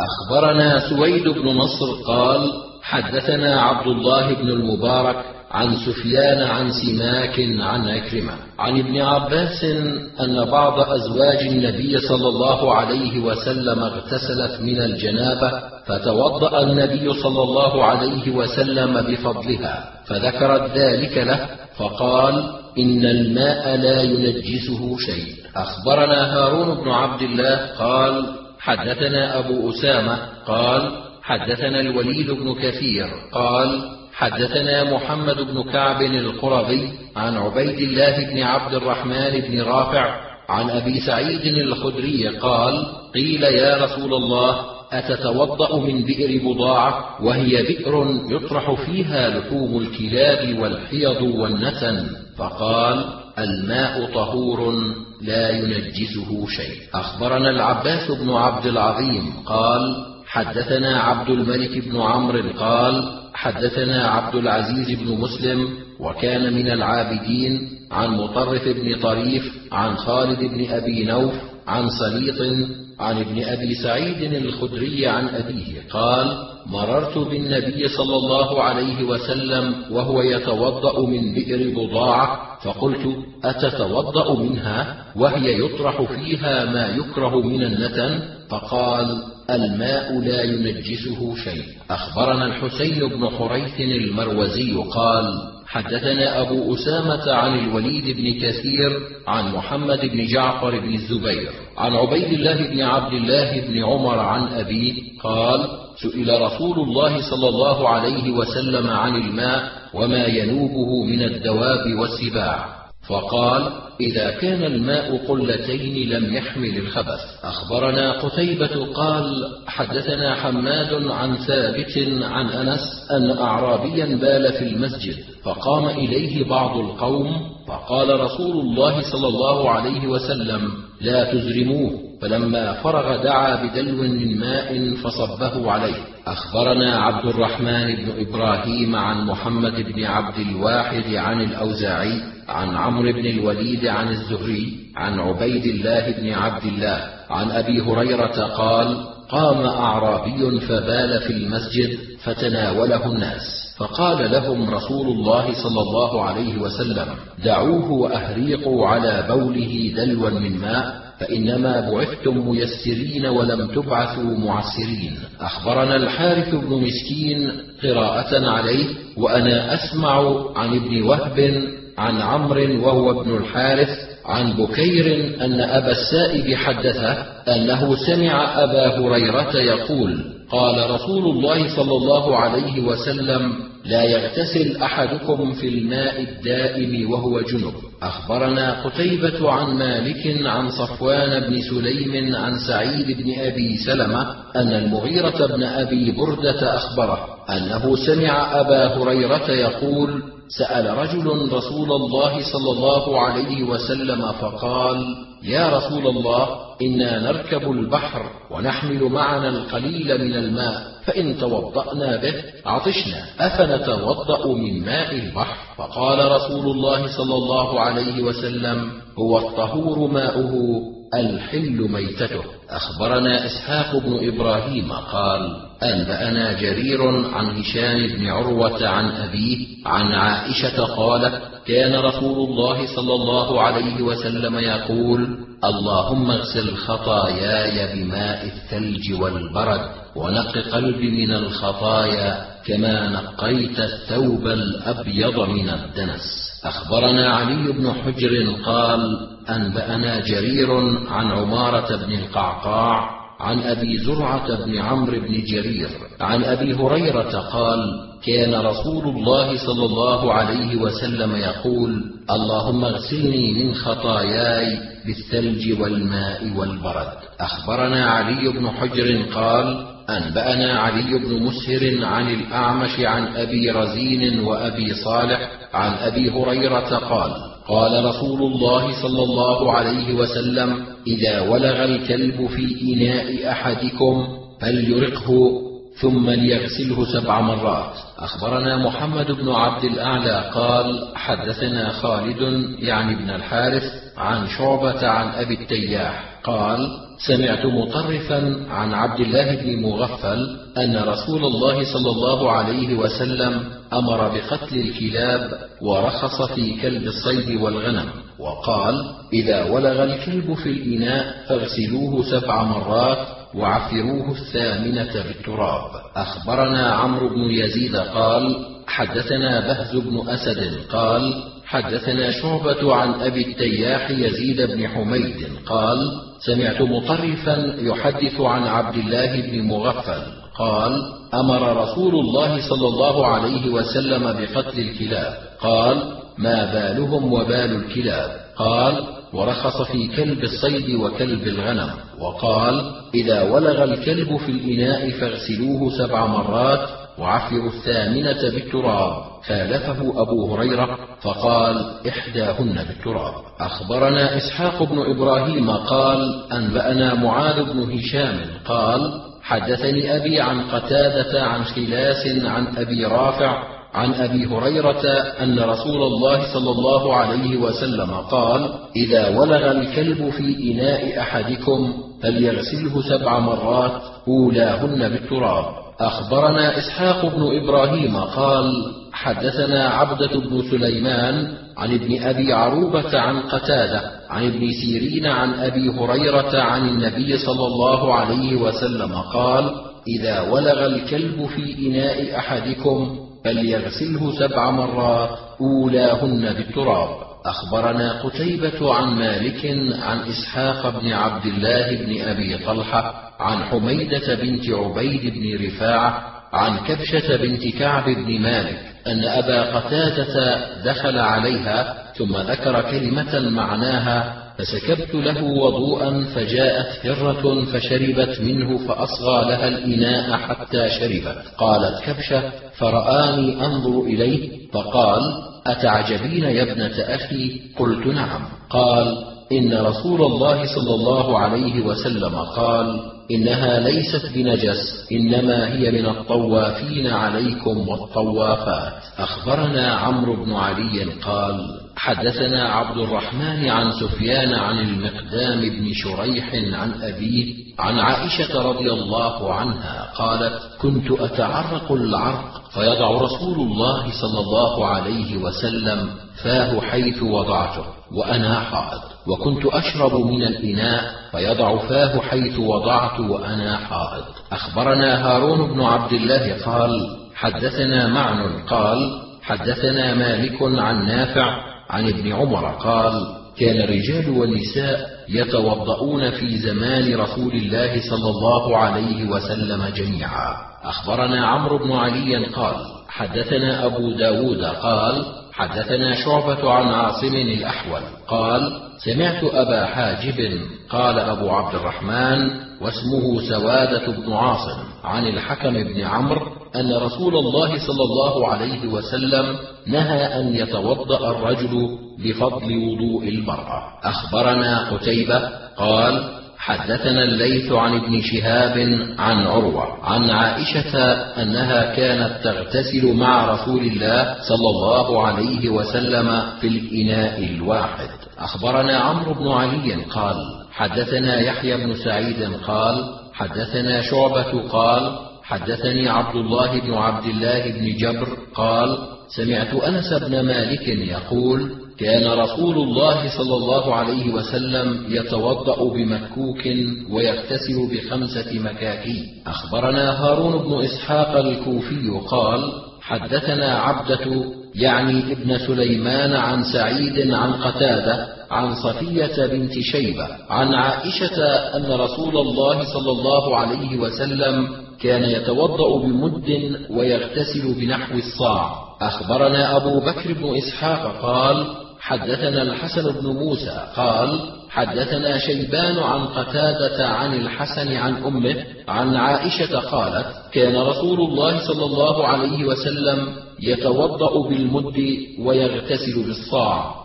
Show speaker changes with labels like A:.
A: أخبرنا سويد بن نصر قال حدثنا عبد الله بن المبارك عن سفيان عن سماك عن عكرمة. عن ابن عباس أن بعض أزواج النبي صلى الله عليه وسلم اغتسلت من الجنابة فتوضأ النبي صلى الله عليه وسلم بفضلها فذكرت ذلك له فقال إن الماء لا ينجسه شيء. أخبرنا هارون بن عبد الله قال حدثنا أبو أسامة قال حدثنا الوليد بن كثير قال حدثنا محمد بن كعب القرظي عن عبيد الله بن عبد الرحمن بن رافع عن أبي سعيد الخدري قال قيل يا رسول الله أتتوضأ من بئر بضاعة وهي بئر يطرح فيها لحوم الكلاب والحيض والنتن فقال الماء طهور لا ينجسه شيء. أخبرنا العباس بن عبد العظيم قال حدثنا عبد الملك بن عمرو قال حدثنا عبد العزيز بن مسلم وكان من العابدين عن مطرف بن طريف عن خالد بن أبي نوف عن سليط عن ابن أبي سعيد الخدري عن أبيه قال مررت بالنبي صلى الله عليه وسلم وهو يتوضأ من بئر بضاعة فقلت أتتوضأ منها وهي يطرح فيها ما يكره من النتن؟ فقال الماء لا ينجسه شيء. أخبرنا الحسين بن حريث المروزي قال حدثنا أبو أسامة عن الوليد بن كثير عن محمد بن جعفر بن الزبير عن عبيد الله بن عبد الله بن عمر عن أبيه قال سئل رسول الله صلى الله عليه وسلم عن الماء وما ينوبه من الدواب والسباع. فقال إذا كان الماء قلتين لم يحمل الخبث. أخبرنا قتيبة قال حدثنا حماد عن ثابت عن أنس أن اعرابيا بال في المسجد فقام إليه بعض القوم فقال رسول الله صلى الله عليه وسلم لا تزرموه. فلما فرغ دعا بدلو من ماء فصبه عليه. أخبرنا عبد الرحمن بن إبراهيم عن محمد بن عبد الواحد عن الأوزاعي عن عمرو بن الوليد عن الزهري عن عبيد الله بن عبد الله عن أبي هريرة قال قام أعرابي فبال في المسجد فتناوله الناس فقال لهم رسول الله صلى الله عليه وسلم دعوه وأهريقوا على بوله دلوا من ماء فإنما بعثتم ميسرين ولم تبعثوا معسرين. أخبرنا الحارث بن مسكين قراءة عليه وأنا أسمع عن ابن وهب عن عمرو وهو ابن الحارث عن بكير أن أبا السائب حدثه أنه سمع أبا هريرة يقول قال رسول الله صلى الله عليه وسلم لا يغتسل أحدكم في الماء الدائم وهو جنب. أخبرنا قتيبة عن مالك عن صفوان بن سليم عن سعيد بن أبي سلمة أن المغيرة بن أبي بردة أخبره أنه سمع أبا هريرة يقول سأل رجل رسول الله صلى الله عليه وسلم فقال يا رسول الله إنا نركب البحر ونحمل معنا القليل من الماء. فإن توضأنا به عطشنا أفنتوضأ من ماء البحر؟ فقال رسول الله صلى الله عليه وسلم هو الطهور ماؤه الحل ميتته. أخبرنا إسحاق بن إبراهيم قال انبانا جرير عن هشام بن عروة عن أبيه عن عائشة قالت كان رسول الله صلى الله عليه وسلم يقول اللهم اغسل خطاياي بماء الثلج والبرد ونق قلبي من الخطايا كما نقيت الثوب الأبيض من الدنس. أخبرنا علي بن حجر قال أنبأنا جرير عن عمارة بن القعقاع عن أبي زرعة بن عمرو بن جرير عن أبي هريرة قال كان رسول الله صلى الله عليه وسلم يقول اللهم اغسلني من خطاياي بالثلج والماء والبرد. أخبرنا علي بن حجر قال أنبأنا علي بن مسهر عن الأعمش عن أبي رزين وأبي صالح عن أبي هريرة قال قال رسول الله صلى الله عليه وسلم إذا ولغ الكلب في إناء أحدكم فليرقه ثم ليغسله سبع مرات. أخبرنا محمد بن عبد الأعلى قال حدثنا خالد يعني بن الحارث عن شعبة عن أبي التياح قال سمعت مطرفا عن عبد الله بن مغفل أن رسول الله صلى الله عليه وسلم أمر بقتل الكلاب ورخص في كلب الصيد والغنم وقال إذا ولغ الكلب في الإناء فاغسلوه سبع مرات وعفروه الثامنة بالتراب. أخبرنا عمرو بن يزيد قال حدثنا بهز بن أسد قال حدثنا شعبة عن أبي التياح يزيد بن حميد قال: سمعت مطرفا يحدث عن عبد الله بن مغفل قال: أمر رسول الله صلى الله عليه وسلم بقتل الكلاب، قال: ما بالهم وبال الكلاب؟ قال: ورخص في كلب الصيد وكلب الغنم، وقال: إذا ولغ الكلب في الإناء فاغسلوه سبع مرات وعفروا الثامنة بالتراب. خالفه أبو هريرة فقال إحداهن بالتراب. أخبرنا إسحاق بن إبراهيم قال أنبأنا معاذ بن هشام قال حدثني أبي عن قتادة عن خلاس عن أبي رافع عن أبي هريرة أن رسول الله صلى الله عليه وسلم قال إذا ولغ الكلب في إناء أحدكم فليغسله سبع مرات أولاهن بالتراب. أخبرنا إسحاق بن إبراهيم قال حدثنا عبدة بن سليمان عن ابن أبي عروبة عن قتادة عن ابن سيرين عن أبي هريرة عن النبي صلى الله عليه وسلم قال: إذا ولغ الكلب في إناء أحدكم فليغسله سبع مرات أولاهن بالتراب. أخبرنا قتيبة عن مالك عن إسحاق بن عبد الله بن أبي طلحة عن حميدة بنت عبيد بن رفاعة عن كبشة بنت كعب بن مالك أن أبا قتادة دخل عليها ثم ذكر كلمة معناها فسكبت له وضوءا فجاءت هرة فشربت منه فأصغى لها الإناء حتى شربت. قالت كبشة فرآني أنظر إليه. فقال أتعجبين يا ابنة أخي؟ قلت نعم. قال إن رسول الله صلى الله عليه وسلم قال إنها ليست بنجس إنما هي من الطوافين عليكم والطوافات. أخبرنا عمرو بن علي قال حدثنا عبد الرحمن عن سفيان عن المقدام بن شريح عن أبيه عن عائشة رضي الله عنها قالت كنت أتعرق العرق فيضع رسول الله صلى الله عليه وسلم فاه حيث وضعته وأنا حائض وكنت أشرب من الإناء فيضع فاه حيث وضعت وأنا حائض. أخبرنا هارون بن عبد الله قال حدثنا معن قال حدثنا مالك عن نافع عن ابن عمر قال كان الرجال والنساء يتوضؤون في زمان رسول الله صلى الله عليه وسلم جميعا. أخبرنا عمرو بن علي قال حدثنا أبو داود قال حدثنا شعبة عن عاصم الأحول قال سمعت أبا حاجب قال أبو عبد الرحمن واسمه سوادة بن عاصم عن الحكم بن عمرو أن رسول الله صلى الله عليه وسلم نهى أن يتوضأ الرجل بفضل وضوء المرأة. أخبرنا قتيبة قال حدثنا الليث عن ابن شهاب عن عروة عن عائشة أنها كانت تغتسل مع رسول الله صلى الله عليه وسلم في الإناء الواحد. أخبرنا عمرو بن علي قال حدثنا يحيى بن سعيد قال حدثنا شعبة قال حدثني عبد الله بن عبد الله بن جبر قال سمعت أنس بن مالك يقول كان رسول الله صلى الله عليه وسلم يتوضأ بمكوك ويغتسل بخمسة مكاكي. أخبرنا هارون بن إسحاق الكوفي قال حدثنا عبدة يعني ابن سليمان عن سعيد عن قتادة عن صفية بنت شيبة عن عائشة أن رسول الله صلى الله عليه وسلم كان يتوضأ بمد ويغتسل بنحو الصاع. أخبرنا أبو بكر بن إسحاق قال حدثنا الحسن بن موسى قال حدثنا شيبان عن قتادة عن الحسن عن أمه عن عائشة قالت كان رسول الله صلى الله عليه وسلم يتوضأ بالمد ويغتسل بالصاع.